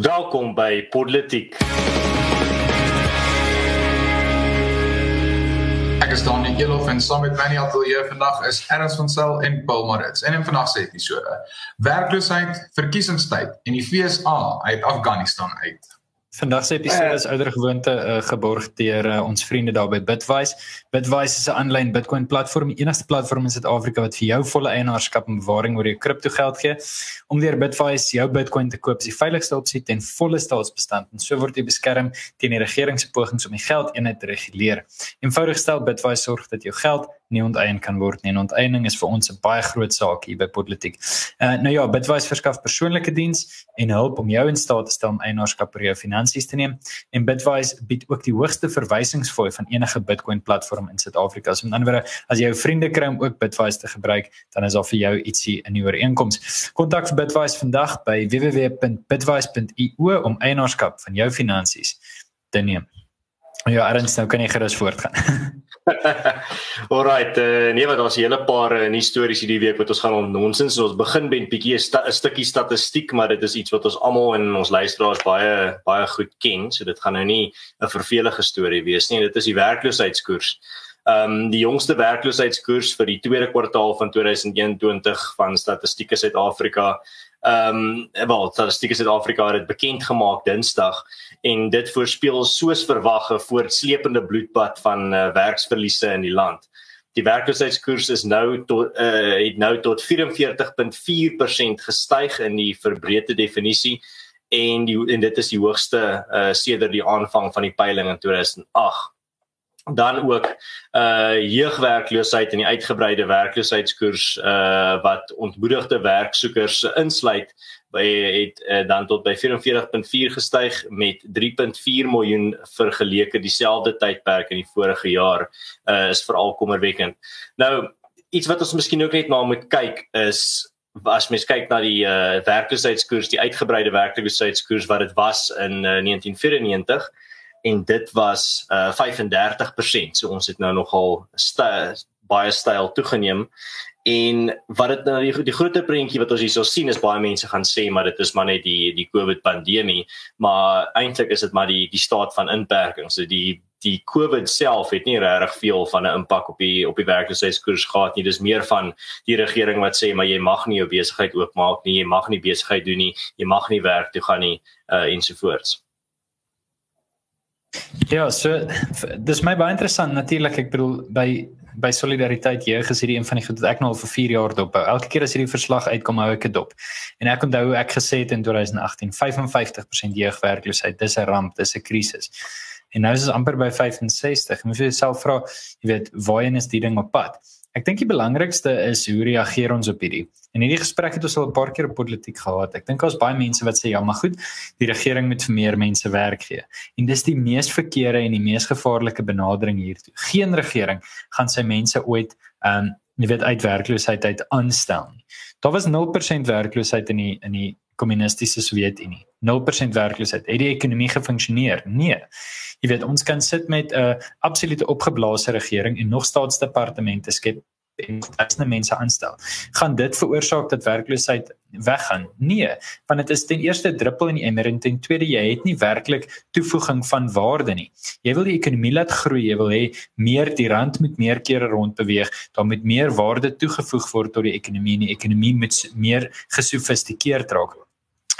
Welkom by Politiek. Ek is Daniel Elof en saam met my in die ateljee vandag is Ernst van Sail en Paul Maritz. En in vandag se episode: Werkloosheid, verkiesingstyd en die FSA uit Afghanistan uit. Vandag se episode is ouer gewoonte uh, geborg deur uh, ons vriende daar by Bitwise. Bitwise is 'n aanlyn Bitcoin platform, die enigste platform in Suid-Afrika wat vir jou volle eienaarskap en bewaring oor jou kriptogeld gee. Om deur Bitwise jou Bitcoin te koop is die veiligste opsie ten volle staatsbestand en so word jy beskerm teen die regering se pogings om die geldeenheid te reguleer. Eenvoudig gestel, Bitwise sorg dat jou geld nie onteien kan word nie. En onteiening is vir ons 'n baie groot saak hier by Politiek. Uh nou ja, Bitwise verskaf persoonlike diens en hulp om jou in staat te stel om eienaarskap oor jou finansies te neem. En Bitwise bied ook die hoogste verwysingsfooi van enige Bitcoin platform in Suid-Afrika. So met ander woorde, as jy jou vriende kry om ook Bitwise te gebruik, dan is daar vir jou ietsie in die ooreenkoms. Kontak vir Bitwise vandag by www.bitwise.io om eienaarskap van jou finansies te neem. Ja, Ernst, nou kan jy gerus voortgaan. Alrite, uh, nee wat daar's 'n hele paar uh, nuus stories hierdie week wat ons gaan om nonsens. Ons begin met 'n bietjie 'n sta stukkie statistiek, maar dit is iets wat ons almal en ons luisteraars baie baie goed ken, so dit gaan nou nie 'n vervelige storie wees nie. Dit is die werkloosheidskoers. Ehm um, die jongste werkloosheidskoers vir die tweede kwartaal van 2021 van Statistiek Suid-Afrika ehm um, wel Statistiek Suid-Afrika het dit bekend gemaak Dinsdag en dit voorspel soos verwag 'n voortsleepende bloedbad van uh, werksverliese in die land. Die werkloosheidskoers is nou tot uh, het nou tot 44.4% gestyg in die verbreede definisie en die en dit is die hoogste uh, sedert die aanvang van die peiling in 2008 dan ook uh jeugwerkloosheid en die uitgebreide werkloosheidskoers uh wat ontmoedigde werksoekers insluit by het uh, dan tot by 44.4 gestyg met 3.4 miljoen vergeleke dieselfde tydperk in die vorige jaar uh is veral kommerwekkend. Nou iets wat ons miskien ook net na moet kyk is as mens kyk na die uh werkloosheidskoers, die uitgebreide werkloosheidskoers wat dit was in uh, 1994 en dit was uh 35%. So ons het nou nogal st baie styl toegeneem. En wat dit nou die, die groter prentjie wat ons hierso sien is baie mense gaan sê maar dit is maar net die die COVID pandemie, maar eintlik is dit maar die die staat van inperking. So die die COVID self het nie regtig veel van 'n impak op die op die werkloosheidskoers gehad nie. Dis meer van die regering wat sê maar jy mag nie jou besigheid oopmaak nie, jy mag nie besigheid doen nie, jy mag nie werk toe gaan nie uh ensovoorts. Ja, so dis my baie interessant natuurlik ek bedoel by by solidariteit jeug is hierdie een van die goed wat ek nou al vir 4 jaar dop hou. Elke keer as hierdie verslag uitkom hou ek dit dop. En ek onthou ek gesê het in 2018 55% jeugwerkloosheid, dis 'n ramp, dis 'n krisis. En nou is dit amper by 65. Moet jy jouself vra, jy weet, waarheen is die ding op pad? Ek dink die belangrikste is hoe reageer ons op hierdie. En hierdie gesprek het ons al 'n paar keer op politiek gehad. Ek dink daar's baie mense wat sê ja, maar goed, die regering moet vir meer mense werk gee. En dis die mees verkeerde en die mees gevaarlike benadering hiertoe. Geen regering gaan sy mense ooit ehm um, jy weet uit werkloosheid uit aanstel nie. Daar was 0% werkloosheid in die in die kommunistiese Sowjetunie. 0% werkloosheid. Het die ekonomie gefunksioneer? Nee. Jy weet, ons kan sit met 'n uh, absolute opgeblaasde regering en nog staatsdepartemente skep en duisende mense aanstel. Gaan dit veroorsaak dat werkloosheid weggaan? Nee, want dit is ten eerste druppel in die emmer en ten tweede jy het nie werklik toevoeging van waarde nie. Jy wil die ekonomie laat groei, jy wil hê meer die rand moet meer kere rond beweeg, dan moet meer waarde toegevoeg word tot die ekonomie en die ekonomie moet meer gesofistikeerd raak.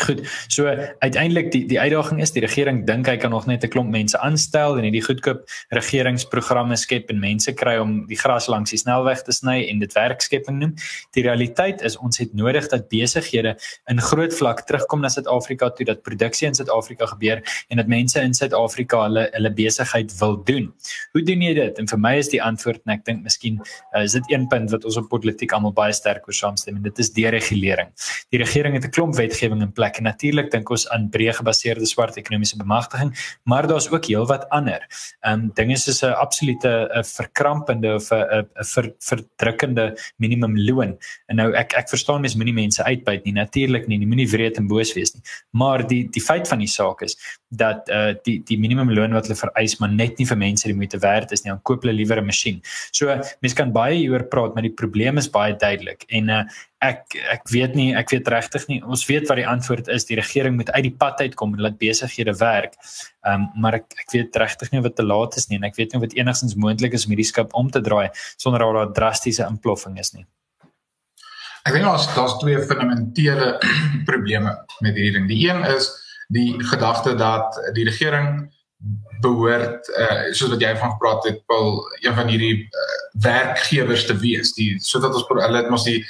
Goed. So uiteindelik die die uitdaging is die regering dink hy kan nog net 'n klomp mense aanstel en hierdie goedkoop regeringsprogramme skep en mense kry om die gras langs die snelweg te sny en dit werkskepping noem. Die realiteit is ons het nodig dat besighede in groot vlak terugkom na Suid-Afrika toe dat produksie in Suid-Afrika gebeur en dat mense in Suid-Afrika hulle hulle besigheid wil doen. Hoe doen jy dit? En vir my is die antwoord en ek dink miskien uh, is dit een punt wat ons op politiek almal baie sterk oor saamstem en dit is deregulering. Die regering het 'n klomp wetgewing in plek en natuurlik dink ons aan breë gebaseerde swart ekonomiese bemagtiging, maar daar's ook heelwat ander. Ehm um, dinge soos 'n absolute 'n verkrampende of 'n 'n ver, verdrukkende minimumloon. En nou ek ek verstaan mens moenie mense uitbuit nie, natuurlik nie, jy moenie wreed en boos wees nie. Maar die die feit van die saak is dat uh die die minimumloon wat hulle vereis maar net nie vir mense die moeite werd is nie, dan koop hulle liewer 'n masjien. So mense kan baie hieroor praat, maar die probleem is baie duidelik. En uh ek ek weet nie, ek weet regtig nie. Ons weet wat die antwoord is. Die regering moet uit die pad uitkom en laat besighede werk. Um maar ek ek weet regtig nie wat te laat is nie en ek weet nie wat enigstens moontlik is om hierdie skip om te draai sonder dat daar 'n drastiese imploffing is nie. Ek dink daar's daar's twee fundamentele probleme met hierdie ding. Die een is die gedagte dat die regering behoort uh soos wat jy van gepraat het Paul een van hierdie uh, werkgewers te wees. Die sodat ons hulle het mos die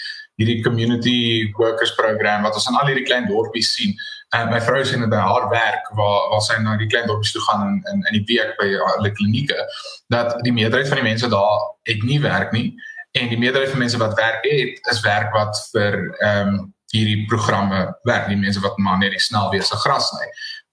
hierdie community workers program wat ons in al hierdie klein dorpies sien. En uh, my vrou sien by haar werk waar waar sy na die klein dorpies toe gaan in in, in die week by hulle klinieke dat die meerderheid van die mense daar het nie werk nie. En die meerderheid van mense wat werk het is werk wat vir ehm um, hierdie programme werk die mense wat maar net die snelwese gras sny.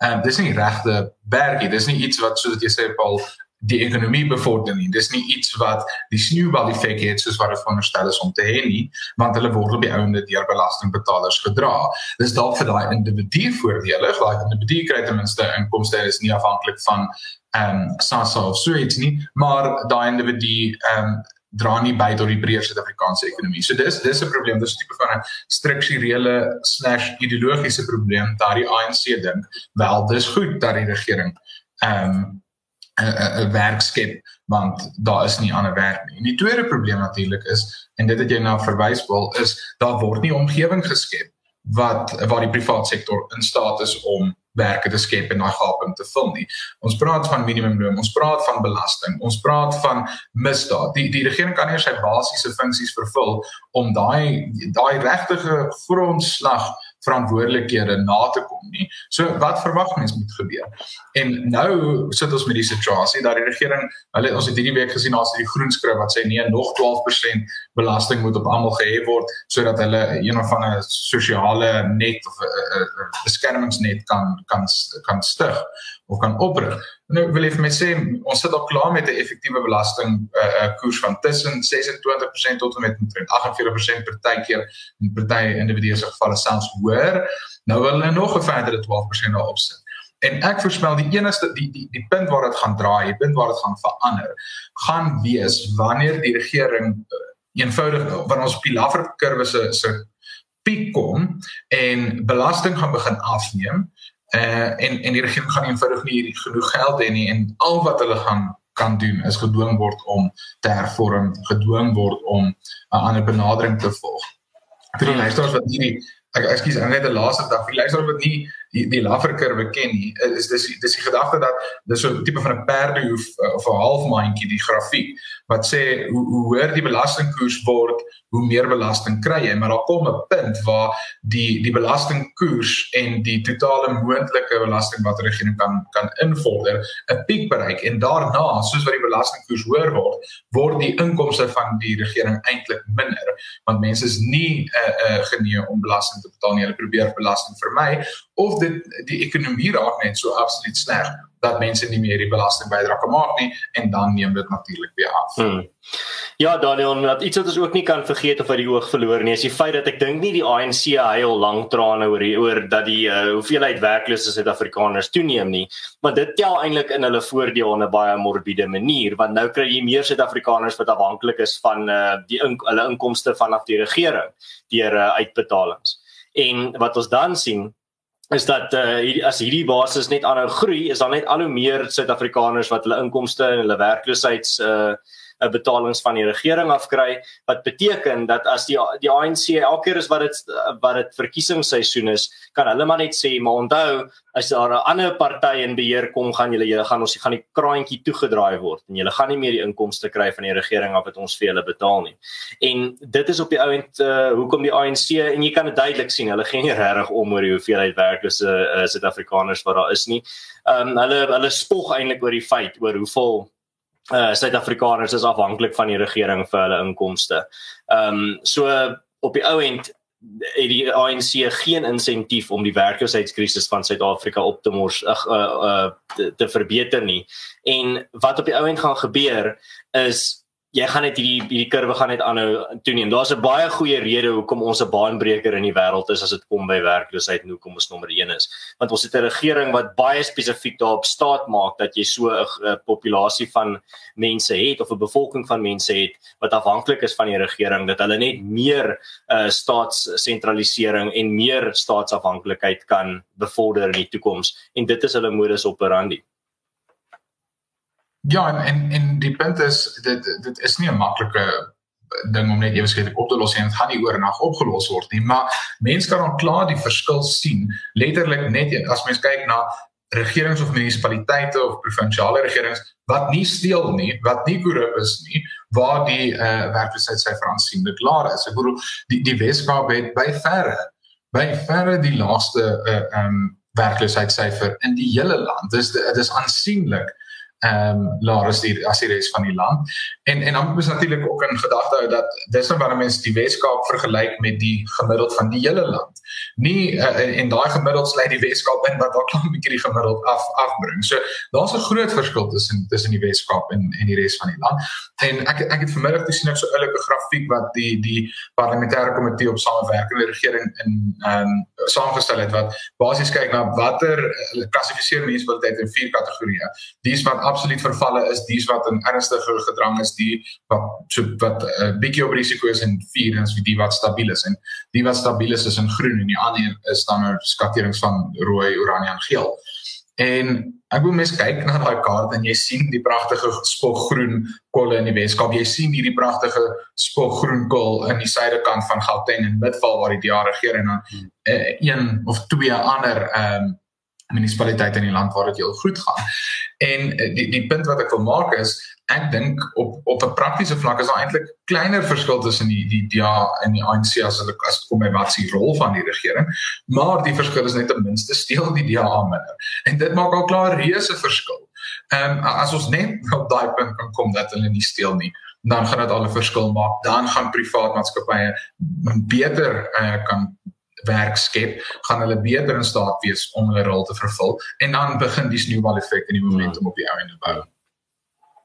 Ehm um, dis nie regte werk nie. Dis nie iets wat soos jy sê Paul die ekonomie bevorder nie. Dis nie iets wat die sneeubal effek het soos wat veronderstel is om te hê nie, want hulle word op die ouende deur belastingbetalers gedra. Dis dalk vir daai individu voordelig, 'n individu kry ten minste inkomste is nie afhanklik van ehm um, SASSA of so iets nie, maar daai individu ehm um, dra nie by tot die breër Suid-Afrikaanse ekonomie. So dis dis 'n probleem, dis 'n tipe van 'n strukturele/ideologiese probleem dat die ANC dink wel dis goed dat die regering ehm um, 'n werk skep want daar is nie ander werk nie. En die tweede probleem natuurlik is en dit wat jy nou verwys wil is daar word nie omgewing geskep wat waar die private sektor in staat is om werke te skep en daai gaping te vul nie. Ons praat van minimumloon, ons praat van belasting, ons praat van misdaad. Die die regering kan nie sy basiese funksies vervul om daai daai regtige grondslag verantwoordelikhede na te kom nie. So wat verwag mens moet gebeur? En nou sit ons met die situasie dat die regering, hulle ons het hierdie week gesien as die groen skryf wat sê nee, nog 12% belasting moet op almal gehef word sodat hulle een of ander sosiale net of 'n beskermingsnet kan kan kan stig of kan oprig. Nou wil ek vir my sê ons sit al klaar met 'n effektiewe belasting uh, koers van tussen 26% tot en met 48% partykeer en party individue se gevalle selfs hoër. Nou wil hulle nog 'n verdere 12% daarop sit. En ek voorspel die enigste die die die punt waar dit gaan draai, die punt waar dit gaan verander, gaan wees wanneer die regering uh, eenvoudig wanneer ons op die lafferkurwe se se piek kom en belasting gaan begin afneem uh en en die regering gaan eenvoudig nie genoeg geld hê nie en al wat hulle gaan kan doen is gedwing word om te hervorm, gedwing word om 'n ander benadering te volg. Vir die luisteraars wat nie ek ekskuus, ek net 'n laaste dag vir die luisteraars wat nie die die lafferkurwe ken nie is dis dis die gedagte dat dis so 'n tipe van 'n perdehoef eh, of 'n halfmaandjie die grafiek wat sê hoe hoe hoër die belastingkoers word hoe meer belasting kry jy. Maar daar kom 'n punt waar die die belastingkoers en die totale moontlike belasting wat die regering kan kan invorder 'n piek bereik. En daarna soos wat die belastingkoers hoër word word die inkomste van die regering eintlik minder. Want mense is nie uh, uh, genee om belasting te betaal nie. Hulle probeer belasting vermy of dit die ekonomie raak net so absoluut sleg dat mense nie meer die belasting bydra kan maak nie en dan neem dit natuurlik weer af. Hmm. Ja, Daniel, dat iets wat ons ook nie kan vergeet of uit die oog verloor nie, is die feit dat ek dink nie die ANC huil lank trane oor die, oor dat die uh, hoeveelheid werklose Suid-Afrikaners toeneem nie, maar dit tel eintlik in hulle voordeel op 'n baie morbiede manier, want nou kry jy meer Suid-Afrikaners wat afhanklik is van uh, die in, hulle inkomste vanaf die regering deur uh, uitbetalings. En wat ons dan sien is dat uh, hierdie as hierdie basis net aanhou groei, is daar net al hoe meer Suid-Afrikaners wat hulle inkomste en hulle werkloosheids uh 'n betalings van die regering afkry wat beteken dat as die die ANC elke keer is wat dit wat dit verkiesingsseisoen is kan hulle maar net sê maar onthou as daar 'n ander party in beheer kom gaan julle julle gaan ons gaan die kraantjie toegedraai word en julle gaan nie meer die inkomste kry van die regering af wat ons vir julle betaal nie. En dit is op die ount uh, hoekom die ANC en jy kan dit duidelik sien hulle gee nie regtig om oor die hoeveelheid werklose uh, Suid-Afrikaners wat daar is nie. Um, hulle hulle spog eintlik oor die feit oor hoeveel uh Suid-Afrikaners is afhanklik van die regering vir hulle inkomste. Ehm um, so op die ou end het die ANC geen insentief om die werkloosheidskrisis van Suid-Afrika op te mors uh, uh te, te verbeter nie. En wat op die ou end gaan gebeur is jy gaan net hierdie hierdie kurwe gaan net aanhou toeneem. Daar's 'n baie goeie rede hoekom ons 'n baanbreker in die wêreld is as dit kom by werkloosheid en hoekom ons nommer 1 is. Want ons het 'n regering wat baie spesifiek daarop staat maak dat jy so 'n populasie van mense het of 'n bevolking van mense het wat afhanklik is van die regering dat hulle net meer uh, staatssentralisering en meer staatsafhanklikheid kan bevorder in die toekoms en dit is hulle modus operandi. Ja, en en, en die punt is dit dit is nie 'n maklike ding om net ewe skielik op te los en dit gaan nie oornag opgelos word nie, maar mense kan dan klaar die verskil sien. Letterlik net as mens kyk na regerings of munisipaliteite of provinsiale regerings wat nie steel nie, wat nie korrup is nie, waar die uh, eh, werkloosheidsyfer aansienlik klaar is. Ek bedoel die die Weskaap het by verre by verre die laaste uh, um werkloosheidssyfer in die hele land. Dis dit is aansienlik ehm um, laer as die as die res van die land. En en dan moet ons natuurlik ook in gedagte hou dat dis nou wanneer mense die Weskaap vergelyk met die gemiddeld van die hele land. Nie uh, en daai gemiddeld sluit die Weskaap in wat dalk 'n bietjie die gemiddeld af afbring. So daar's 'n groot verskil tussen tussen die Weskaap en en die res van die land. En ek ek het vanmiddag gesien ek so 'n oulike grafiek wat die die parlementêre komitee op samewerkende regering in ehm um, saamgestel het wat basies kyk na watter klassifiseer munisipaliteite in vier kategorieë. Dis wat absoluut vervalle is, dis wat in ernstige gedrang is, die wat so wat 'n uh, eh, bietjie op risiko is en vier is die wat stabiel is en die wat stabiel is is in groen en die ander is dan nou skakerings van rooi, oranje en geel. En ek wil mes kyk na daai kaart en jy sien die pragtige spoggroen kolle in die Weskaap. Jy sien hierdie pragtige spoggroen kol in die suidekant van Gauteng en Midvaal waar die DA regeer en dan uh, een of twee ander ehm um, munisipaliteite in die land waar dit heel goed gaan. En eh, die die punt wat ek wil maak is ek dink op op 'n praktiese vlak is daar eintlik kleiner verskil tussen die die DA en die ANC as hulle as kom by wat se rol van die regering, maar die verskil is net ten minste steel die DA minder. En dit maak al klaar reuse verskil. Ehm um, as ons net op daai punt kan kom dat hulle nie steel nie, dan gaan dit al 'n verskil maak. Dan gaan privaat maatskappye beter uh, kan werk skep, gaan hulle beter in staat wees om hulle rol te vervul en dan begin die sneeubal effek en die momentum op die ou en bou.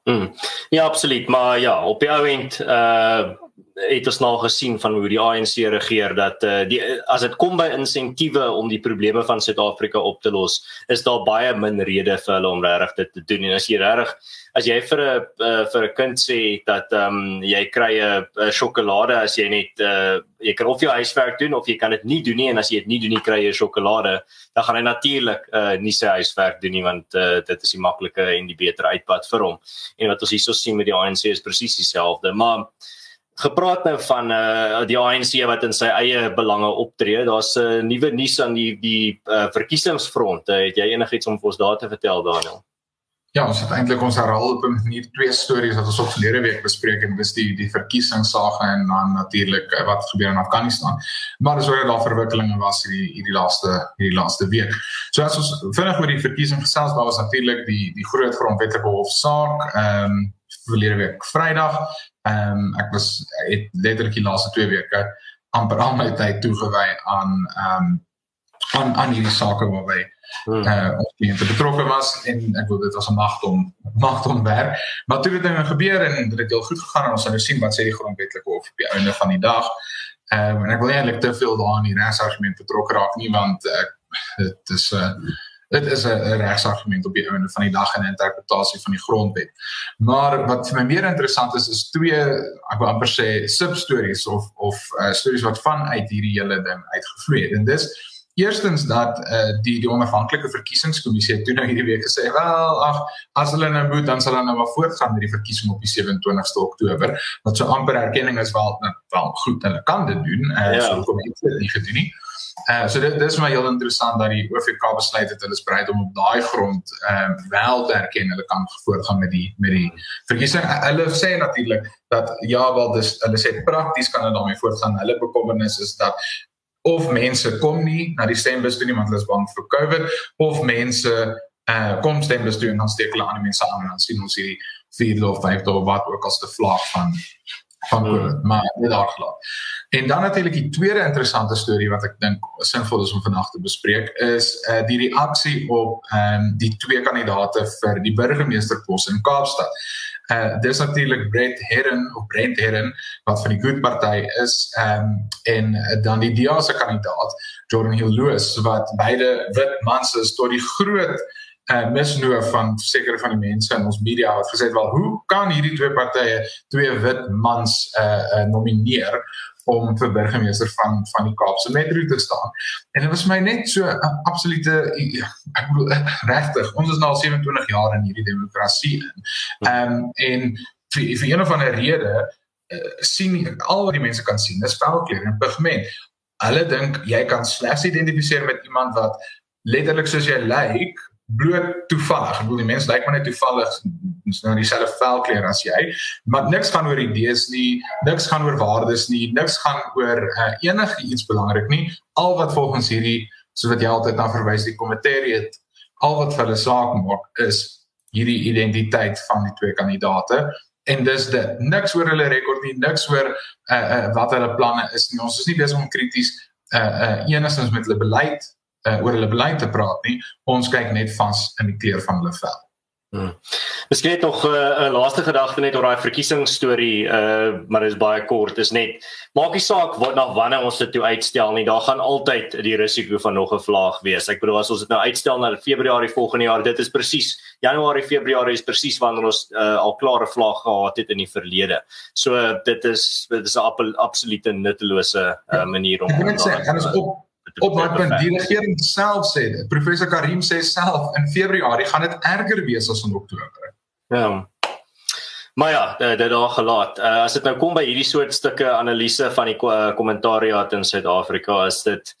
Mm. Ja, absoluut, maar ja, op die ou end uh het ons nou gesien van hoe die ANC regeer dat uh, die as dit kom by insentiewe om die probleme van Suid-Afrika op te los, is daar baie min redes vir hulle om regtig dit te doen. En as jy regtig as jy vir 'n uh, vir 'n kind sê dat ehm um, jy kry 'n sjokolade as jy net uh, jy kan of jou huiswerk doen of jy kan dit nie doen nie en as jy dit nie doen nie kry jy sjokolade, dan gaan hy natuurlik uh, nie sy huiswerk doen nie want uh, dit is die maklike en die beter uitpad vir hom. En wat ons hierso sien met die ANC is presies dieselfde, maar gepraat nou van uh die ANC wat in sy eie belange optree. Daar's 'n uh, nuwe nuus aan die die uh, verkiesingsfront. Uh, het jy enigiets om vir ons daar te vertel Daniel? Ja, ons het eintlik ons herhaal op 'n manier twee stories wat ons op verlede week bespreek en dis die die verkiesingssaga en dan natuurlik wat gebeur in Afghanistan. Maar dis oor daar verwikkelinge was hierdie hierdie laaste hierdie laaste week. So as ons vinnig oor die verkiesing gesels, daar was natuurlik die die groot grondwetlike hofsaak ehm um, verlede week Vrydag Ehm um, ek was het letterlik die laaste 2 weke amper al my tyd toegewy aan ehm um, aan aan hierdie sake waarby hmm. eh uh, ons kliënte betrokke was en ek wil dit was 'n magt om magt om werk. Maar toe het dinge gebeur en dit het heel goed gegaan en ons sal nou sien wat sê die grondwetlike hof op die einde van die dag. Ehm um, en ek wil eintlik te veel daarin die regsargument betrokke raak nie want ek dit is 'n uh, dit is 'n regsargument op die einde van die dag en 'n interpretasie van die grondwet. Maar wat vir my meer interessant is is twee ek wil amper sê substories of of uh, stories wat vanuit hierdie hele ding uitgevloei het. En dis eerstens dat uh, die die onafhanklike verkiesingskommissie toe nou hierdie week gesê, "Wel, ag, as hulle nou moet, dan sal hulle nou maar voortgaan met die verkiesing op die 27ste Oktober." Wat so amper erkenning is wel nou, wel goed, hulle kan dit doen. Uh, ja. So kom dit nie gedoen nie. Uh so dit dis my heel interessant dat die OFK besluit het hulle is bereid om op daai grond ehm uh, wel te erken hulle kan voortgaan met die met die verkiesing. Hulle sê natuurlik dat ja wel dis hulle sê prakties kan hulle daarmee voortgaan. Hulle bekommernis is dat of mense kom nie na die stembus toe nie want hulle is bang vir COVID of mense uh kom stembus toe en dan steek hulle aan die mense aan en dan sien ons hierdie vierde of vyfde of wat ook al se vlak van van hmm. COVID, maar dit daar gelaat. En dan natuurlik die tweede interessante storie wat ek dink sinvol is om vandag te bespreek is uh die reaksie op ehm um, die twee kandidate vir die burgemeesterpos in Kaapstad. Uh dis natuurlik Brett Herren of Brent Herren wat van die Good Party is, ehm um, en dan die DA se kandidaat Jordan Hill Lewis wat beide wit mans is tot die groot uh misnoo van sekere van die mense in ons media wat gesê het wel hoe kan hierdie twee partye twee wit mans uh, uh nomineer om vir burgemeester van van die Kaapse Metro te staan. En dit was my net so 'n absolute ek bedoel regtig, ons is nou al 27 jaar in hierdie demokrasie in. Ehm um, en vir, vir een of ander rede uh, sien al wat die mense kan sien, dis velkleur en pigment. Hulle dink jy kan slegs identifiseer met iemand wat letterlik soos jy lyk, like, bloot toevallig. Ek bedoel die mens lyk maar net toevallig is nou dieselfde velkleur as jy, maar niks gaan oor idees nie, niks gaan oor waardes nie, niks gaan oor uh, enige iets belangrik nie. Al wat volgens hierdie so wat jy altyd na verwys die kommentaar het, al wat vir hulle saak maak is hierdie identiteit van die twee kandidaate en dis dit niks oor hulle rekord nie niks oor uh, uh, wat hulle planne is nie ons is nie besig om krities uh, uh, enigstens met hulle beleid uh, oor hulle beleid te praat nie. Ons kyk net vas in die kleur van hulle vel. Hmm. Miskien net nog 'n uh, laaste gedagte net oor daai verkiesingsstorie, uh maar dit is baie kort. Dit is net maak nie saak wat na wanneer ons dit toe uitstel nie. Daar gaan altyd die risiko van nog 'n vlaag wees. Ek bedoel as ons dit nou uitstel na Februarie volgende jaar, dit is presies Januarie, Februarie is presies wanneer ons uh, al klare vlaag gehad het in die verlede. So uh, dit is dit is 'n absolute nuttelose uh, manier om te sê. En is op op my punt die regering self sê dit. Professor Karim sê self in Februarie gaan dit erger wees as in Oktober. Ja. Maar ja dit daar gelaat. Uh, as dit nou kom by hierdie soort stukke analise van die uh, kommentariaat in Suid-Afrika is dit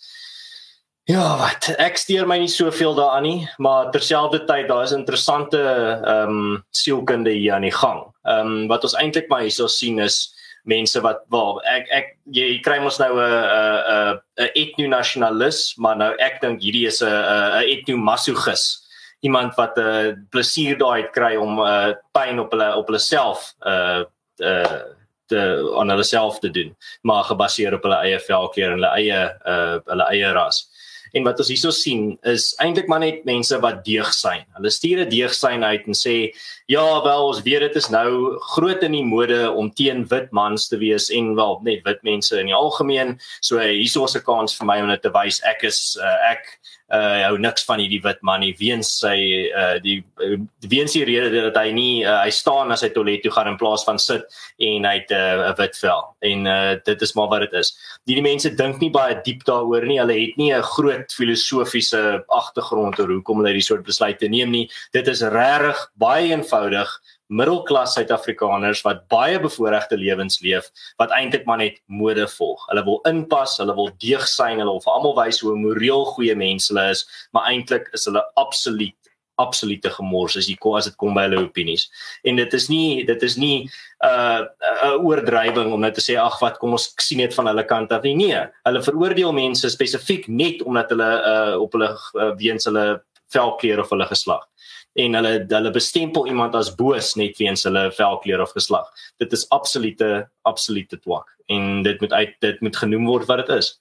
Ja, wat? Ek steur my nie soveel daaraan nie, maar terselfdertyd daar is interessante ehm um, sielkunde hier aan die gang. Ehm um, wat ons eintlik maar hierso sien is mense wat wel ek ek jy kry mos nou 'n 'n 'n etnonasionalis, maar nou ek dink hierdie is 'n 'n etnomasogis. Iemand wat 'n uh, plesier daai kry om 'n uh, pyn op hulle op hulle self uh uh te aan hulle self te doen, maar gebaseer op hulle eie velkleur en hulle eie uh hulle eie ras. En wat ons hierso sien is eintlik maar net mense wat deegsyn. Hulle stuur 'n deegsyn uit en sê ja, wel ons weet dit is nou groot in die mode om teen wit mans te wees en wel net wit mense in die algemeen. So hierso is 'n kans vir my om dit te wys ek is uh, ek uh hou niks van hierdie wit man nie weens sy uh die uh, weens die rede dat hy nie uh, hy staan as hy toilet toe gaan in plaas van sit en hy het 'n uh, wit vel en uh dit is maar wat dit is. Die, die mense dink nie baie diep daaroor nie. Hulle het nie 'n groot filosofiese agtergrond oor hoekom hulle hierdie soort besluite neem nie. Dit is regtig baie eenvoudig middelklas Suid-Afrikaners wat baie bevoordeelde lewens leef wat eintlik maar net mode volg. Hulle wil inpas, hulle wil deeg sien, hulle wil vir almal wys hoe moreel goeie mense hulle is, maar eintlik is hulle absoluut absolute gemors as jy as dit kom by hulle opinies. En dit is nie dit is nie 'n uh, 'n oordrywing om net te sê ag wat kom ons sien net van hulle kant af nie. Nee, hulle veroordeel mense spesifiek net omdat hulle uh, op hulle uh, weens hulle velkleur of hulle geslag en hulle hulle bestempel iemand as boos net weens hulle velkleur of geslag. Dit is absolute absolute twak en dit moet uit dit moet genoem word wat dit is.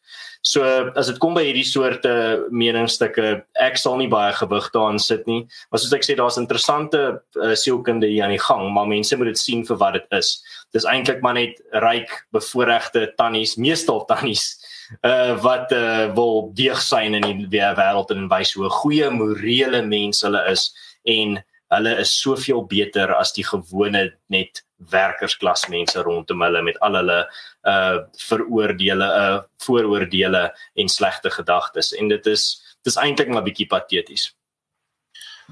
So as dit kom by hierdie soorte meningsstukke, ek sal nie baie gewig daarin sit nie. Maar soos ek sê, daar's interessante uh, sielkunde hier aan die gang, maar mense moet dit sien vir wat dit is. Dis eintlik maar net ryk, bevoorregte tannies, meestal tannies uh wat uh wil deeg sien in die wêreld en wys hoe goeie morele mense hulle is en hulle is soveel beter as die gewone net werkersklas mense rondom hulle met al hulle uh veroordeele uh vooroordeele en slegte gedagtes en dit is dis eintlik maar bietjie pateties.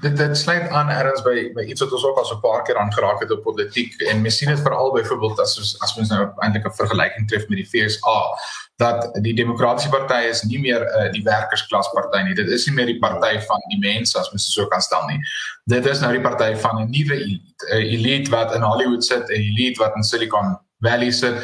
Dit dit sluit aan erns by by iets wat ons ook al so 'n paar keer aangeraak het op politiek en mens sien dit veral byvoorbeeld as ons as ons nou eintlik 'n vergelyking tref met die FSA dat die demokratiese party is nie meer uh, die werkersklas party nie. Dit is nie meer die party van die mense as mens so kan stel nie. Dit is nou die party van 'n nuwe elite, 'n elite wat in Hollywood sit, 'n elite wat in Silicon Valley sit,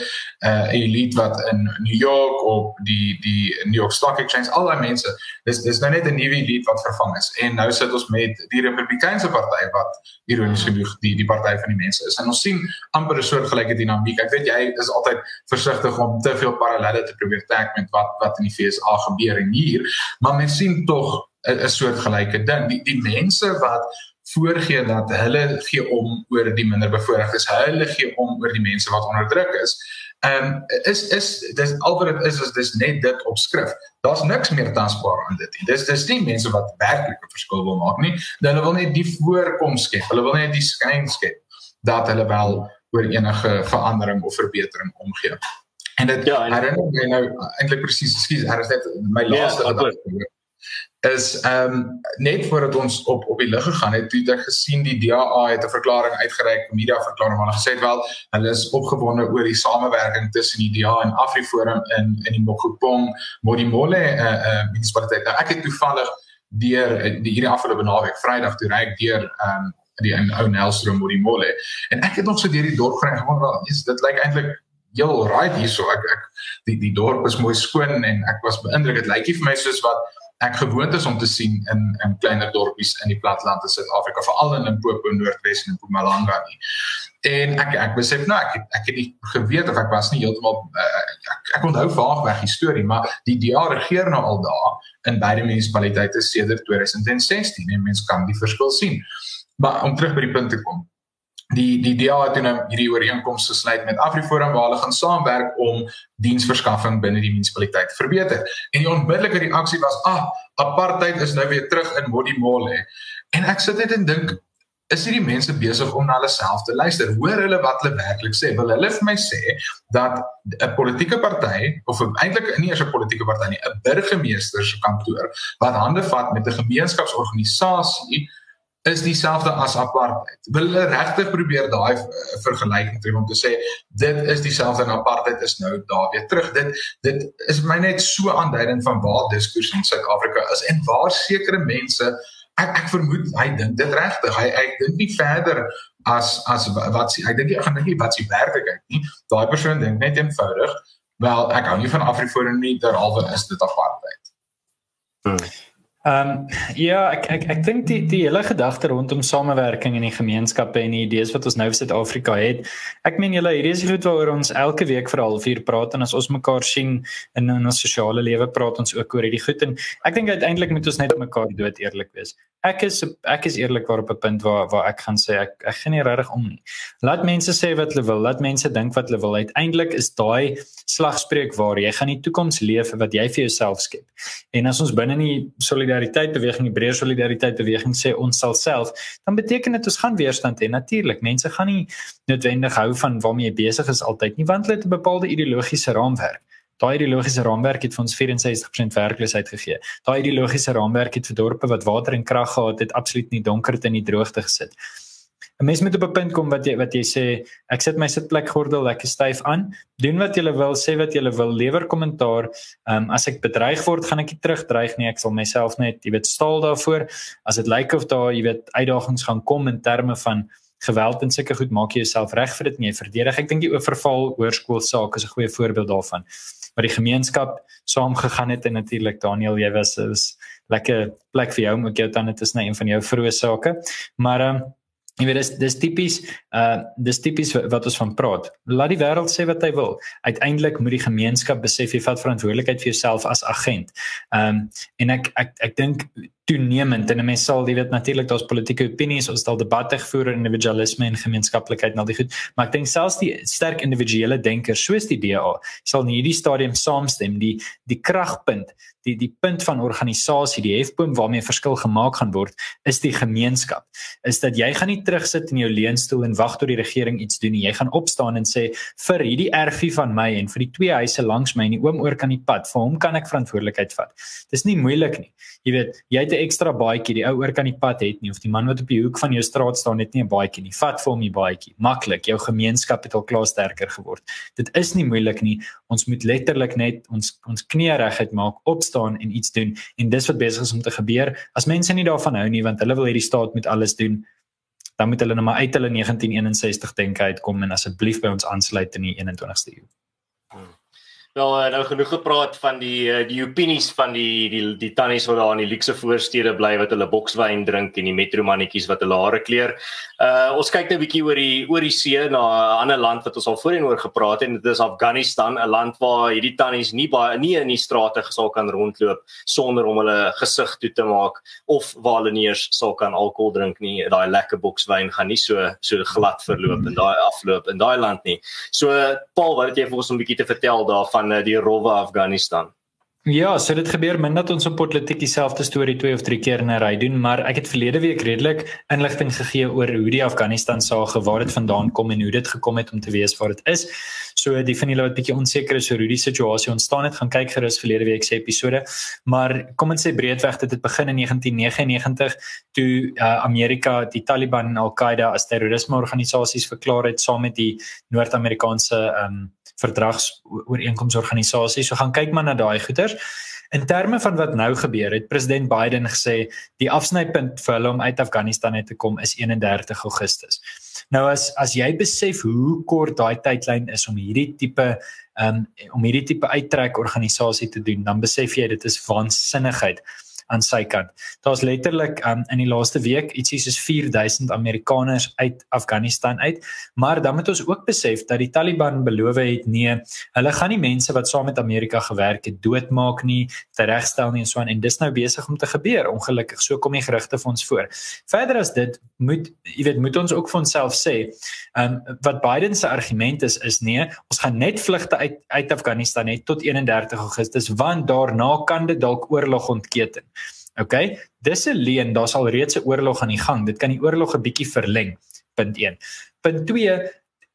uh, 'n elite wat in New York op die die New York Stock Exchange, al daai mense. Dis dis nou net 'n nuwe elite wat vervang is. En nou sit ons met die Republikeinse party wat ironies genoeg die die party van die mense is. En ons sien amper 'n soort gelyke dinamiek. Ek weet jy is altyd versigtig om te veel parallelle te probeer trek met wat wat in die FSA gebeur en hier, maar mens sien tog 'n soort gelyke ding. Die die mense wat voorgee dat hulle gee om oor die minderbevoorregtes, hulle gee om oor die mense wat onderdruk is. Ehm um, is is dis al wat dit is is dis net dit op skrif. Daar's niks meer tastbaar aan dit nie. Dis dis nie mense wat werklik 'n verskil wil maak nie. Hulle wil net die voorkom skep. Hulle wil net die skyn skep dat hulle wel oor enige verandering of verbetering omgee. En dit ja, herinner my nou eintlik presies, ekskuus, hier is net my ja, laaste ja, gedagte is ehm um, net voordat ons op op die lig gegaan het, het ek gesien die DA het 'n verklaring uitgereik, 'n media verklaring waar hulle gesê het wel hulle is opgewonde oor die samewerking tussen die DA en AfriForum in in die Mokopong Modimolle eh uh, uh, munisipaliteit. Nou ek het toevallig deur die hierdie afgelope naweek Vrydag toe ry ek deur ehm um, die in ou Nelstroom Modimolle en ek het nog so deur die dorp gery gewoon wel, yes, dit lyk eintlik heel right hierso. Ek ek die die dorp is mooi skoon en ek was beïndruk. Dit lyk nie vir my soos wat ek gewoond is om te sien in in kleiner dorpies in die platteland in Suid-Afrika, veral in Limpopo, Noordwes en Mpumalanga nie. En ek ek besef nou ek ek het nie geweet of ek was nie heeltemal uh, ek, ek onthou vaag weg die storie, maar die DA regeer nou al daar in beide munisipaliteite sedert 2016 en mense kan die verskil sien. Maar om terug by die punt te kom die die DA het nou hierdie ooreenkoms gesluit met AfriForum waar hulle gaan saamwerk om diensverskaffing binne die munisipaliteit te verbeter. En die onmiddellike reaksie was: "Ag, ah, apartheid is nou weer terug in Modimolle." En ek sit net en dink, is hierdie mense besig om na hulle self te luister? Hoor hulle wat hulle werklik sê? Wil hulle vir my sê dat 'n politieke party of eintlik nie eers 'n politieke party nie, 'n burgemeester se kantoor wat hande vat met 'n gemeenskapsorganisasie is dieselfde as apartheid. Wil hulle regtig probeer daai vergelyking tref om te sê dit is dieselfde en apartheid is nou daar weer terug. Dit dit is my net so aanduidend van waar diskurs in Suid-Afrika is en waar sekere mense ek ek vermoed hy dink dit regtig. Hy hy dink nie verder as as wat sy ek dink hy gaan dink nie wat sy werklikheid nie. Daai persoon dink net eenvoudig wel ek hou nie van Afriforum nie, derhalwe is dit apartheid. Hmm. Ehm um, ja, ek ek ek dink die die hele gedagte rondom samewerking in die gemeenskappe en die idees wat ons nou in Suid-Afrika het. Ek meen julle hierdie is goed waaroor ons elke week vir 'n halfuur praat en as ons mekaar sien in in ons sosiale lewe praat ons ook oor hierdie goed en ek dink uiteindelik moet ons net mekaar dood eerlik wees. Ek is ek is eerlikwaar op 'n punt waar waar ek gaan sê ek ek gaan nie regtig om nie. Laat mense sê wat hulle wil, laat mense dink wat hulle wil. Uiteindelik is daai slagspreuk waar jy gaan die toekoms leef wat jy vir jouself skep. En as ons binne die solidariteit beweging, die breër solidariteit beweging sê ons sal self, dan beteken dit ons gaan weerstand hê. Natuurlik, mense gaan nie noodwendig hou van waarmee jy besig is altyd nie, want hulle het 'n bepaalde ideologiese raamwerk. Daai ideologiese raamwerk het vir ons 64% werkloosheid gegee. Daai ideologiese raamwerk het vir dorpe wat water en krag gehad het, absoluut nie donkerte en nie droogte gesit. 'n Mens moet op 'n punt kom wat jy wat jy sê, ek sit my sitplek gordel lekker styf aan, doen wat jy wil, sê wat jy wil, lewer kommentaar. Ehm um, as ek bedreig word, gaan ek nie terugdreig nie. Ek sal myself net, jy weet, staal daarvoor. As dit lyk of daar, jy weet, uitdagings gaan kom in terme van geweld en sulke goed, maak jy jouself reg vir dit en jy verdedig. Ek dink die oorval hoërskool saak is 'n goeie voorbeeld daarvan. Maar die gemeenskap saam gegaan het en natuurlik Daniel, jy was was lekker plek vir jou om ook jou dan dit is net een van jou vroeë sake. Maar ehm um, Jy weet dis dis tipies uh dis tipies wat ons van praat. Laat die wêreld sê wat hy wil. Uiteindelik moet die gemeenskap besef jy vat verantwoordelikheid vir jouself as agent. Um en ek ek ek dink toenemend. En mense sal jy weet natuurlik daar's politieke opinies, ons stel debatte gevoer oor individualisme en gemeenskaplikheid en al die goed, maar ek dink selfs die sterk individuele denkers soos die DA sal in hierdie stadium saamstem. Die die kragpunt die die punt van organisasie die hefboom waarmee verskil gemaak gaan word is die gemeenskap. Is dat jy gaan nie terugsit in jou leunstoel en wag tot die regering iets doen nie. Jy gaan opstaan en sê vir hierdie erfie van my en vir die twee huise langs my en die oom oor kan die pad vir hom kan ek verantwoordelikheid vat. Dis nie moeilik nie. Jy weet jy het 'n ekstra baadjie die ou oor kan die pad het nie of die man wat op die hoek van jou straat staan het nie 'n baadjie nie. Vat vir hom die baadjie. Maklik jou gemeenskap het al klaar sterker geword. Dit is nie moeilik nie. Ons moet letterlik net ons ons knie reguit maak opstaan staan en iets doen. En dis wat besig is om te gebeur. As mense nie daarvan hou nie want hulle wil hierdie staat met alles doen, dan moet hulle net maar uit hulle 1961 denke uitkom en asseblief by ons aansluit in die 21ste eeu. Wel eh, nou genoeg gepraat van die eh, die opinies van die die die tannies wat daar in die luukse voorstede bly wat hulle bokswyn drink en die metro mannetjies wat hulle hare kleur. Uh ons kyk nou 'n bietjie oor die oor die see na 'n ander land wat ons al voorheen oor gepraat het en dit is Afghanistan, 'n land waar hierdie tannies nie baie nie in die strate gesal kan rondloop sonder om hulle gesig toe te maak of waar hulle nie eers sal kan alkohol drink nie. Daai lekker bokswyn gaan nie so so glad verloop in daai afloop in daai land nie. So Paul, wat het jy vir ons 'n bietjie te vertel daarvan Eh, die rowwe Afghanistan. Ja, so dit gebeur min dat ons op politiek dieselfde storie twee of drie keer in 'n ry doen, maar ek het verlede week redelik inligting gegee oor hoe die Afghanistan saak waar dit vandaan kom en hoe dit gekom het om te wees waar dit is. So die van julle wat bietjie onseker is oor hoe die situasie ontstaan het, gaan kyk gerus verlede week se episode. Maar kom ons sê breedweg dit het begin in 1999 toe uh, Amerika die Taliban en Al-Qaeda as terrorisme organisasies verklaar het saam met die Noord-Amerikaanse um, verdragsooreenkomsorganisasie. So gaan kyk maar na daai goeters. In terme van wat nou gebeur het, president Biden gesê die afsnypunt vir hulle om uit Afghanistan uit te kom is 31 Augustus. Nou as as jy besef hoe kort daai tydlyn is om hierdie tipe um, om hierdie tipe uittrek organisasie te doen, dan besef jy dit is waansinnigheid aan sy kant. Daar's letterlik um, in die laaste week ietsie soos 4000 Amerikaners uit Afghanistan uit, maar dan moet ons ook besef dat die Taliban beloof het nee, hulle gaan nie mense wat saam met Amerika gewerk het doodmaak nie, teregstel nie en so aan en dis nou besig om te gebeur. Ongelukkig so kom die gerugte vir ons voor. Verder as dit moet jy weet moet ons ook vir onsself sê, um, wat Biden se argument is is nee, ons gaan net vlugte uit uit Afghanistan net tot 31 Augustus want daarna kan dit dalk oorlog ontketen. OK, dis 'n leen, daar's al reeds 'n oorlog aan die gang. Dit kan die oorlog 'n bietjie verleng. Punt 1. Punt 2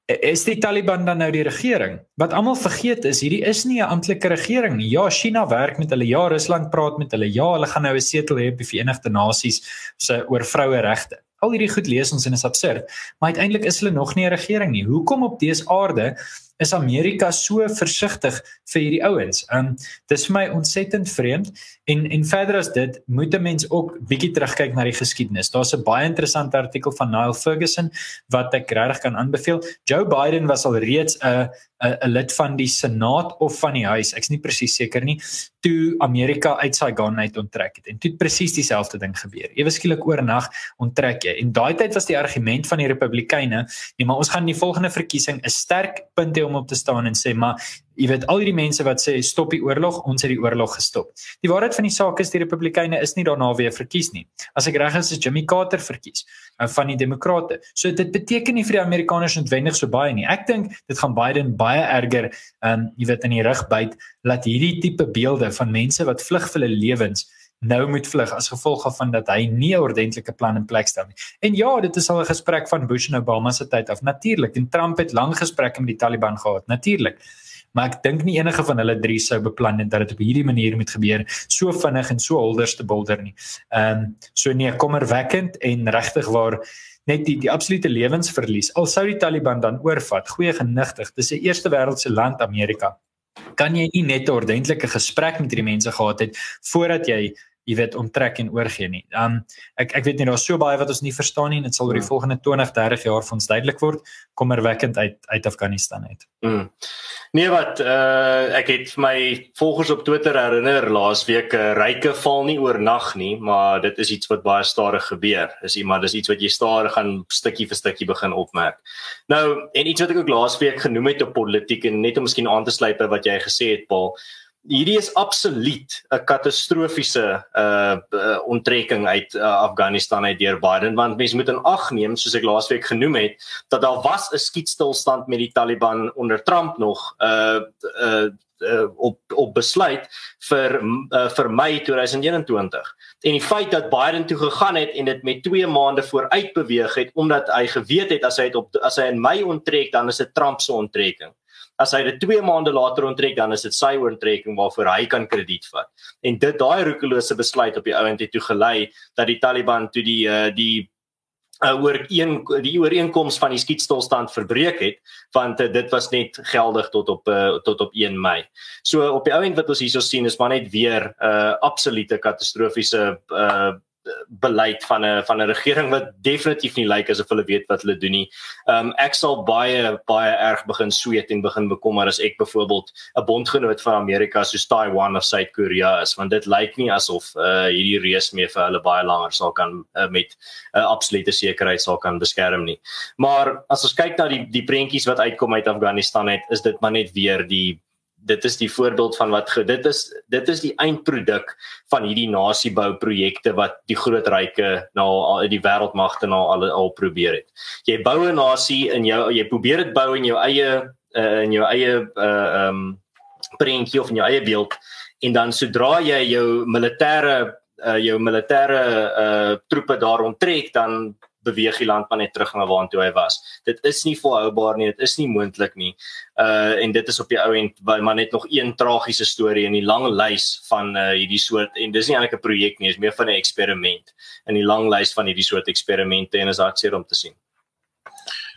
is die Taliban dan nou die regering? Wat almal vergeet is, hierdie is nie 'n amptelike regering nie. Ja, China werk met hulle, ja, Rusland praat met hulle. Ja, hulle gaan nou 'n setel hê op die Verenigde Nasies se oor vroue regte. Al hierdie goed lees ons en is absurd, maar uiteindelik is hulle nog nie 'n regering nie. Hoekom op dese aarde is Amerika so versigtig vir hierdie ouens. Um dis vir my ontsettend vreemd en en verder as dit moet 'n mens ook bietjie terugkyk na die geskiedenis. Daar's 'n baie interessante artikel van Niall Ferguson wat ek regtig kan aanbeveel. Joe Biden was al reeds 'n 'n lid van die Senaat of van die Huis, ek's nie presies seker nie, toe Amerika uit Saigon uit onttrek het. En toe het presies dieselfde ding gebeur. Ewe skielik oornag onttrek jy. En daai tyd was die argument van die Republikeine, nee, maar ons gaan in die volgende verkiesing 'n sterk punt hê om op te staan en sê, maar jy weet al hierdie mense wat sê stop die oorlog, ons het die oorlog gestop. Die waarheid van die saak is die Republikeine is nie daarna weer verkies nie. As ek reg is, is Jimmy Carter verkies uh, van die Demokrate. So dit beteken nie vir die Amerikaners noodwendig so baie nie. Ek dink dit gaan Biden baie erger, um, jy weet in die rug byt laat hierdie tipe beelde van mense wat vlug vir hulle lewens nou moet vlug as gevolg van dat hy nie 'n ordentlike plan in plek stel nie. En ja, dit is al 'n gesprek van Bush en Obama se tyd af. Natuurlik, en Trump het lang gesprekke met die Taliban gehad. Natuurlik maar ek dink nie enige van hulle drie sou beplan het dat dit op hierdie manier moet gebeur so vinnig en so holders te bulder nie. Ehm um, so nee, kommerwekkend en regtig waar net die die absolute lewensverlies. Al sou die Taliban dan oorvat, goeie genigtig, dis 'n eerste wêreldse land Amerika. Kan jy nie net 'n ordentlike gesprek met hierdie mense gehad het voordat jy jy weet onttrek en oorgee nie. Um ek ek weet nie daar's so baie wat ons nie verstaan nie en dit sal oor die ja. volgende 20, 30 jaar vir ons duidelik word kommerwekkend uit uit Afghanistan uit. Mm. Nee wat uh ek het my volgers op Twitter herinner laasweek 'n uh, ryke val nie oornag nie, maar dit is iets wat baie stadig gebeur. Is iemand dis iets wat jy stadig gaan stukkie vir stukkie begin opmerk. Nou en iets wat ek ook laasweek genoem het op politiek en net om miskien aan te sluit by wat jy gesê het Paul hierdie is absoluut 'n katastrofiese uh, uh onttrekking uit uh, Afghanistan uit deur Biden want mense moet in ag neem soos ek laasweek genoem het dat daar was 'n skietstilstand met die Taliban onder Trump nog uh uh uh op op besluit vir uh, vir Mei 2021 en die feit dat Biden toe gegaan het en dit met 2 maande vooruit beweeg het omdat hy geweet het as hy het op as hy in Mei onttrek dan is dit Trump se onttrekking as hy dit 2 maande later onttrek dan is dit sy onttrekking waarvoor hy kan krediet vat. En dit daai roekelose besluit op die ount het toe gelei dat die Taliban toe die uh, die uh, oor een die ooreenkoms van die skietstilstand verbreek het want uh, dit was net geldig tot op uh, tot op 1 Mei. So op die ount wat ons hierso sien is maar net weer 'n uh, absolute katastrofiese uh, beleid van 'n van 'n regering wat definitief nie lyk asof hulle weet wat hulle doen nie. Um ek sal baie baie erg begin sweet en begin bekommer as ek byvoorbeeld 'n bondgenoot van Amerika soos Taiwan of Suid-Korea is want dit lyk nie asof uh hierdie reus mee vir hulle baie langer sal kan uh, met 'n uh, absolute sekerheid sal kan beskerm nie. Maar as ons kyk na die die prentjies wat uitkom uit Afghanistan het, is dit maar net weer die dit is die voorbeeld van wat dit is dit is die eindproduk van hierdie nasiebou projekte wat die groot ryke nou al in die wêreldmagte nou al al probeer het. Jy bou 'n nasie in jou jy probeer dit bou in jou eie uh, in jou eie uh um ehm, prentjie of in jou eie beeld en dan sodra jy jou militêre uh, jou militêre uh troepe daar onttrek dan beweeg die land maar net terug na waartoe hy was. Dit is nie volhoubaar nie, dit is nie moontlik nie. Uh en dit is op die ou end maar net nog een tragiese storie in die lang lys van uh hierdie soort en dis nie eintlik 'n projek nie, is meer van 'n eksperiment in die lang lys van hierdie soort eksperimente en is hartseer om te sien.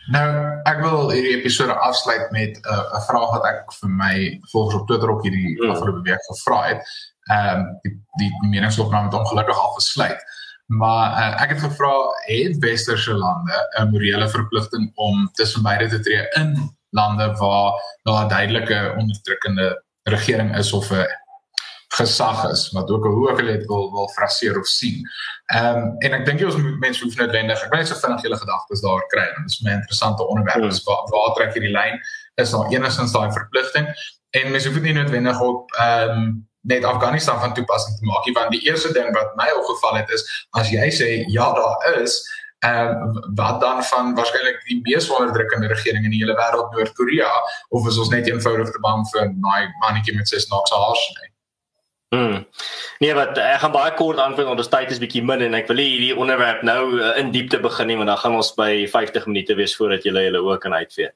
Nou, ek wil hierdie episode afsluit met 'n uh, 'n vraag wat ek vir my volgens op Twitter op hierdie mm. afgelope week gevra het. Ehm um, die die meningsopname het ongelukkig al gesluit. Maar uh, ek het gevra het westerse lande 'n morele verpligting om tussen beide te tree in lande waar daar 'n duidelike onderdrukkende regering is of 'n gesag is wat ook ook al dit wil wil fraseer of sien. Ehm um, en ek dink jy ons mense hoef noodwendig ek wil net so vinnig julle gedagtes daar kry dit is 'n interessante onderwerp hmm. waar waar trek hierdie lyn is daar enigstens daai verpligting en mense hoef dit nie noodwendig op ehm um, net Afghanistan van toepassing te maak nie want die eerste ding wat my opgeval het is as jy sê ja daar is ehm um, wat dan van waarskynlik die mees onderdrukkende regering in die hele wêreld Noord-Korea of is ons net eenvoudig te bang vir daai mannetjie met sy snaakse haars nie Mm. Nee, wat ek gaan baie kort antwoord want ons tyd is bietjie min en ek wil hierdie onderwerp nou uh, in diepte begin nie want dan gaan ons by 50 minute wees voordat jy julle ook kan uitvee.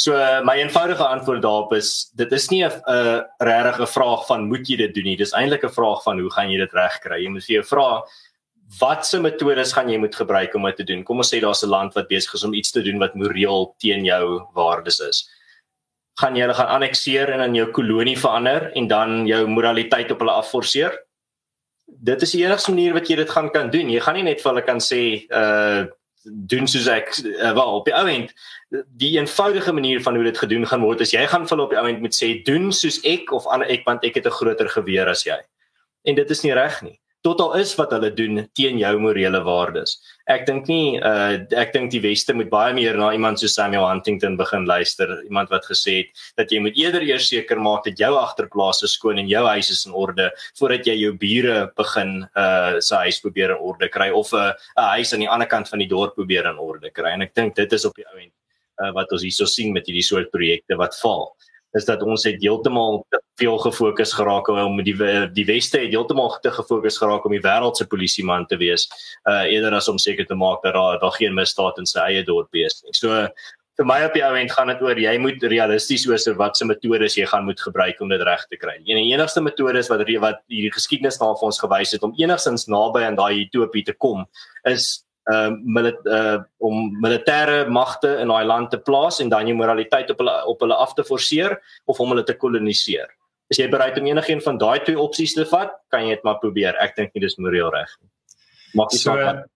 So uh, my eenvoudige antwoord daarop is dit is nie 'n uh, regtig 'n vraag van moet jy dit doen nie. Dis eintlik 'n vraag van hoe gaan jy dit regkry? Jy moet vir jou vra watse metodes gaan jy moet gebruik om dit te doen? Kom ons sê daar's 'n land wat besig is om iets te doen wat moreel teen jou waardes is gaan jy hulle gaan annekteer en in jou kolonie verander en dan jou moraliteit op hulle afforceer. Dit is die enigste manier wat jy dit gaan kan doen. Jy gaan nie net vir hulle kan sê uh doen soos ek uh, wel op die ou end die eenvoudige manier van hoe dit gedoen gaan word is jy gaan vir hulle op die ou end moet sê doen soos ek of ander ek want ek het 'n groter geweer as jy. En dit is nie reg nie tot al is wat hulle doen teen jou morele waardes. Ek dink nie uh ek dink die weste moet baie meer na iemand soos Samuel Huntington begin luister, iemand wat gesê het dat jy moet eerder eers seker maak dat jou agterplaas is skoon en jou huis is in orde voordat jy jou bure begin uh sy huis probeer in orde kry of 'n uh, 'n huis aan die ander kant van die dorp probeer in orde kry. En ek dink dit is op die ou end uh wat ons hierso sien met hierdie soort projekte wat val is dat ons het heeltemal te veel gefokus geraak om die die weste het heeltemal te gefokus geraak om die wêreld se polisieman te wees uh eerder as om seker te maak dat daar daar geen misdaad in sy eie dorp is nie. So vir my op die ou end gaan dit oor jy moet realisties oor se metodes jy gaan moet gebruik om dit reg te kry. En die enigste metode is wat wat hierdie geskiedenis na vir ons gewys het om enigstens naby aan daai utopie te kom is uh, milit, uh om militêre magte in daai land te plaas en dan jou moraliteit op hulle op hulle af te forceer of om hulle te koloniseer. Is jy bereid om enigiets van daai twee opsies te vat? Kan jy dit maar probeer. Ek dink nie dis moreel reg nie. Maak nie saak.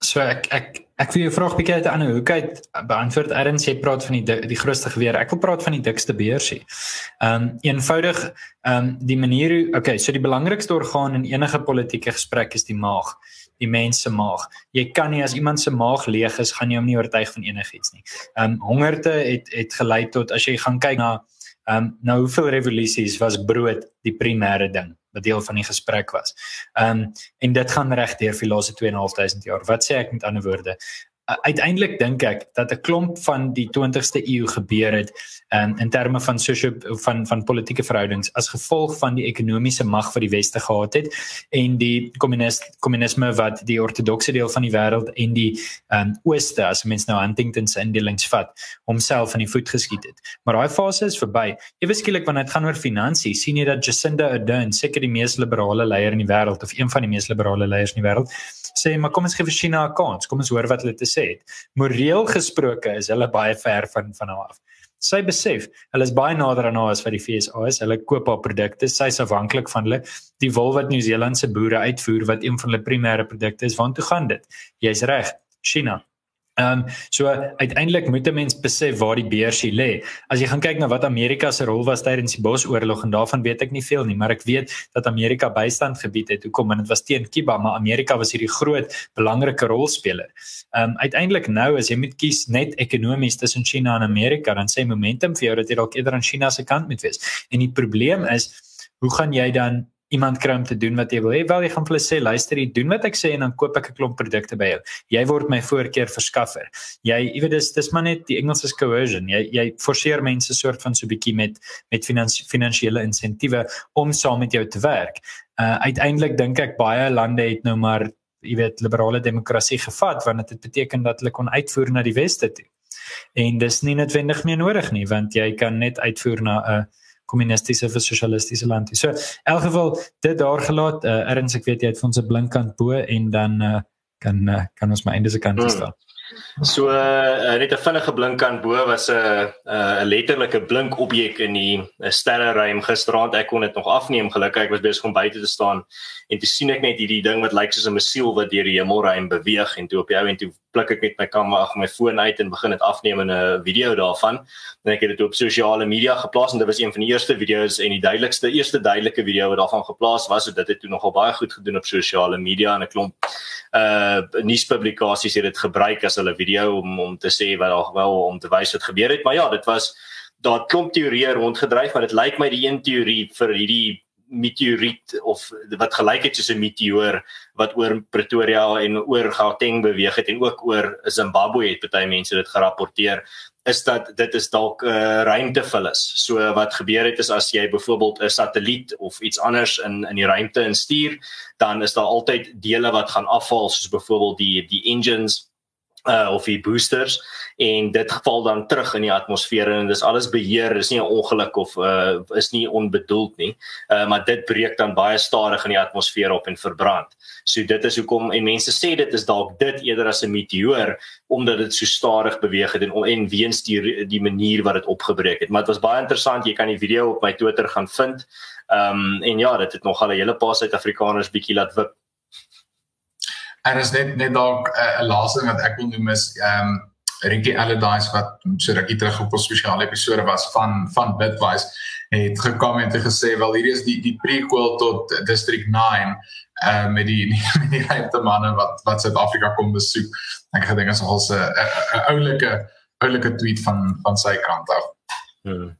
So ek ek ek wil jou vraag bietjie uit 'n ander hoek uit beantwoord. Erns jy praat van die die grootste geweer. Ek wil praat van die dikste beursie. Ehm um, eenvoudig ehm um, die manier okay, so die belangrikste orgaan in enige politieke gesprek is die maag die mens se maag. Jy kan nie as iemand se maag leeg is, gaan jy hom nie oortuig van enigiets nie. Ehm um, hongerte het het gelei tot as jy gaan kyk na ehm um, nou hoeveel revolusies was brood die primêre ding wat deel van die gesprek was. Ehm um, en dit gaan reg deur vir die laaste 2.500 jaar. Wat sê ek met ander woorde? Uiteindelik dink ek dat 'n klomp van die 20ste eeu gebeur het in in terme van sosio van van politieke verhoudings as gevolg van die ekonomiese mag wat die weste gehad het en die kommunis kommunisme wat die ortodokse deel van die wêreld en die um, ooste as mens nou Huntington se indelings vat homself in die voet geskiet het. Maar daai fase is verby. Ewe skielik wanneer dit gaan oor finansies, sien jy dat Jacinda Ardern, seker die mees liberale leier in die wêreld of een van die mees liberale leiers in die wêreld, sê maar kom ons gee vir China 'n kans. Kom ons hoor wat hulle te sê het. Moreel gesproke is hulle baie ver van van haar af. Sy besef, hulle is baie nader aan haar as wat die FSA is. Hulle koop haar produkte, sy is afhanklik van hulle. Die wol wat Nieu-Seeland se boere uitvoer wat een van hulle primêre produkte is, waartoe gaan dit? Jy's reg, China. Ehm um, so uiteindelik moet 'n mens besef waar die beursie lê. As jy gaan kyk na wat Amerika se rol was tydens die Bosoorlog en daarvan weet ek nie veel nie, maar ek weet dat Amerika bystand gebied het. Hoekom? Want dit was teen Kuba, maar Amerika was hierdie groot belangrike rolspeler. Ehm um, uiteindelik nou as jy moet kies net ekonomies tussen China en Amerika, dan sê momentum vir jou dat jy dalk eerder aan China se kant moet wees. En die probleem is, hoe gaan jy dan iemand kry om te doen wat jy wil hê. Wel jy gaan vir hulle sê luister, jy doen wat ek sê en dan koop ek 'n klomp produkte by jou. Jy word my voorkeur verskaffer. Jy jy weet dis dis maar net die Engels is coercion. Jy jy forceer mense soort van so bietjie met met finansie, finansiële insentiewe om saam met jou te werk. Uh uiteindelik dink ek baie lande het nou maar jy weet liberale demokrasie gevat want dit beteken dat hulle kon uitvoer na die weste toe. En dis nie noodwendig meer nodig nie want jy kan net uitvoer na 'n uh, kommunistiese of sosialistiese land. So, in elk geval dit daar gelaat. Uh, Erns ek weet jy het vir ons 'n blinkkant bo en dan uh, kan uh, kan ons maar einde se kant hmm. staan. So uh, net 'n vinnige blinkkant bo was 'n 'n letterlike blink objek in die sterreruim gisteraand. Ek kon dit nog afneem gelukkig. Ek was besig om buite te staan en toe sien ek net hierdie ding wat lyk soos 'n missiel wat deur die hemelruim beweeg en toe op jou en toe pluk ek met my kamera ag my foon uit en begin dit afneem in 'n video daarvan. En ek het dit op sosiale media geplaas en dit was een van die eerste video's en die duidelikste eerste duidelike video wat daarvan geplaas was. So dit het toe nogal baie goed gedoen op sosiale media en 'n klomp uh nuuspublikasies het dit gebruik as hulle video om om te sê wat daar wel om te wys wat gebeur het. Maar ja, dit was daar klomp teorieë rondgedryf, maar dit lyk my die een teorie vir hierdie meteoriet of wat gelyk het soos 'n meteoor wat oor Pretoria en oor Gauteng beweeg het en ook oor Zimbabwe het baie mense dit gerapporteer is dat dit is dalk 'n uh, ruimtevullis. So wat gebeur het is as jy byvoorbeeld 'n satelliet of iets anders in in die ruimte instuur, dan is daar altyd dele wat gaan afval soos byvoorbeeld die die engines uh of die boosters en dit val dan terug in die atmosfeer en dis alles beheer dis nie 'n ongeluk of uh is nie onbedoeld nie. Uh maar dit breek dan baie stadig in die atmosfeer op en verbrand. So dit is hoekom en mense sê dit is dalk dit eerder as 'n meteoor omdat dit so stadig beweeg het en en weens die die manier wat dit opgebreek het. Maar dit was baie interessant jy kan die video op my Twitter gaan vind. Um en ja dit het nogal 'n hele paar Suid-Afrikaners bietjie laat wip En is net net dalk eh, 'n uh, laaste ding wat ek wil noem is ehm um, Ricky Allardyce wat so rukkie terug op 'n spesiale episode was van van Bitwise het gekom en het gesê wel hierdie is die die prequel tot District 9 uh, met die met die regte manne wat wat Suid-Afrika kom besoek. Ek gedink is al 'n 'n oulike oulike tweet van van sy kant af. Hmm.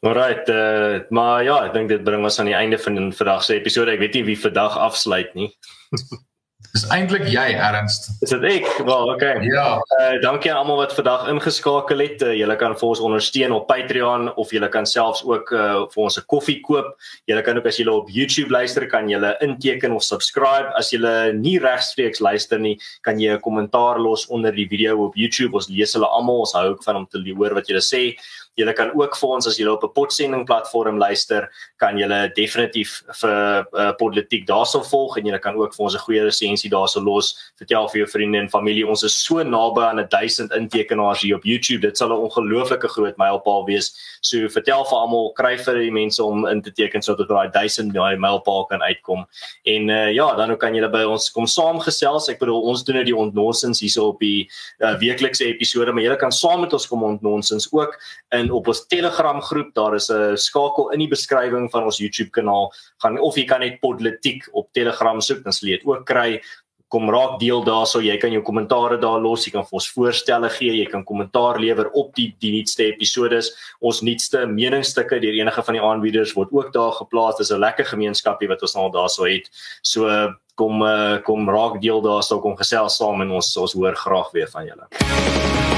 Alright, uh, maar ja, ek dink dit bring ons aan die einde van vandag se episode. Ek weet nie wie vandag afsluit nie. Dis eintlik jy Ernst. Is dit ek? Wel, okay. Ja. Uh dankie aan almal wat vandag ingeskakel het. Uh, julle kan vir ons ondersteun op Patreon of julle kan selfs ook uh vir ons 'n koffie koop. Julle kan ook as julle op YouTube luister, kan julle inteken of subscribe. As julle nie regstreeks luister nie, kan jy 'n kommentaar los onder die video op YouTube. Ons lees hulle almal. Ons hou ook van om te hoor wat julle sê. Julle kan ook vir ons as julle op 'n potsending platform luister, kan julle definitief vir uh, politiek daarso volg en julle kan ook vir ons 'n goeie resensie daarso los. Vertel vir jou vriende en familie, ons is so naby aan 1000 intekenaars hier op YouTube. Dit sal 'n ongelooflike groot mylpaal wees. So vertel vir almal, kry vir die mense om in te teken sodat daai 1000 daai mylpaal kan uitkom. En uh, ja, dan kan julle by ons kom saamgesels. Ek bedoel, ons doen dit die ontnossings hierso op die uh, weeklikse episode, maar julle kan saam met ons kom ontnossings ook in op ons Telegram groep. Daar is 'n skakel in die beskrywing van ons YouTube kanaal. Gaan of jy kan net Podletiek op Telegram soek, dan sal jy dit ook kry. Kom raak deel daarso. Jy kan jou kommentare daar los. Jy kan vir ons voorstelle gee. Jy kan kommentaar lewer op die die nuutste episode. Ons nuutste meningsstukke deur enige van die aanbieders word ook daar geplaas. Dis 'n lekker gemeenskapie wat ons al daarso het. So kom uh, kom raak deel daarso kom gesels saam en ons ons hoor graag weer van julle.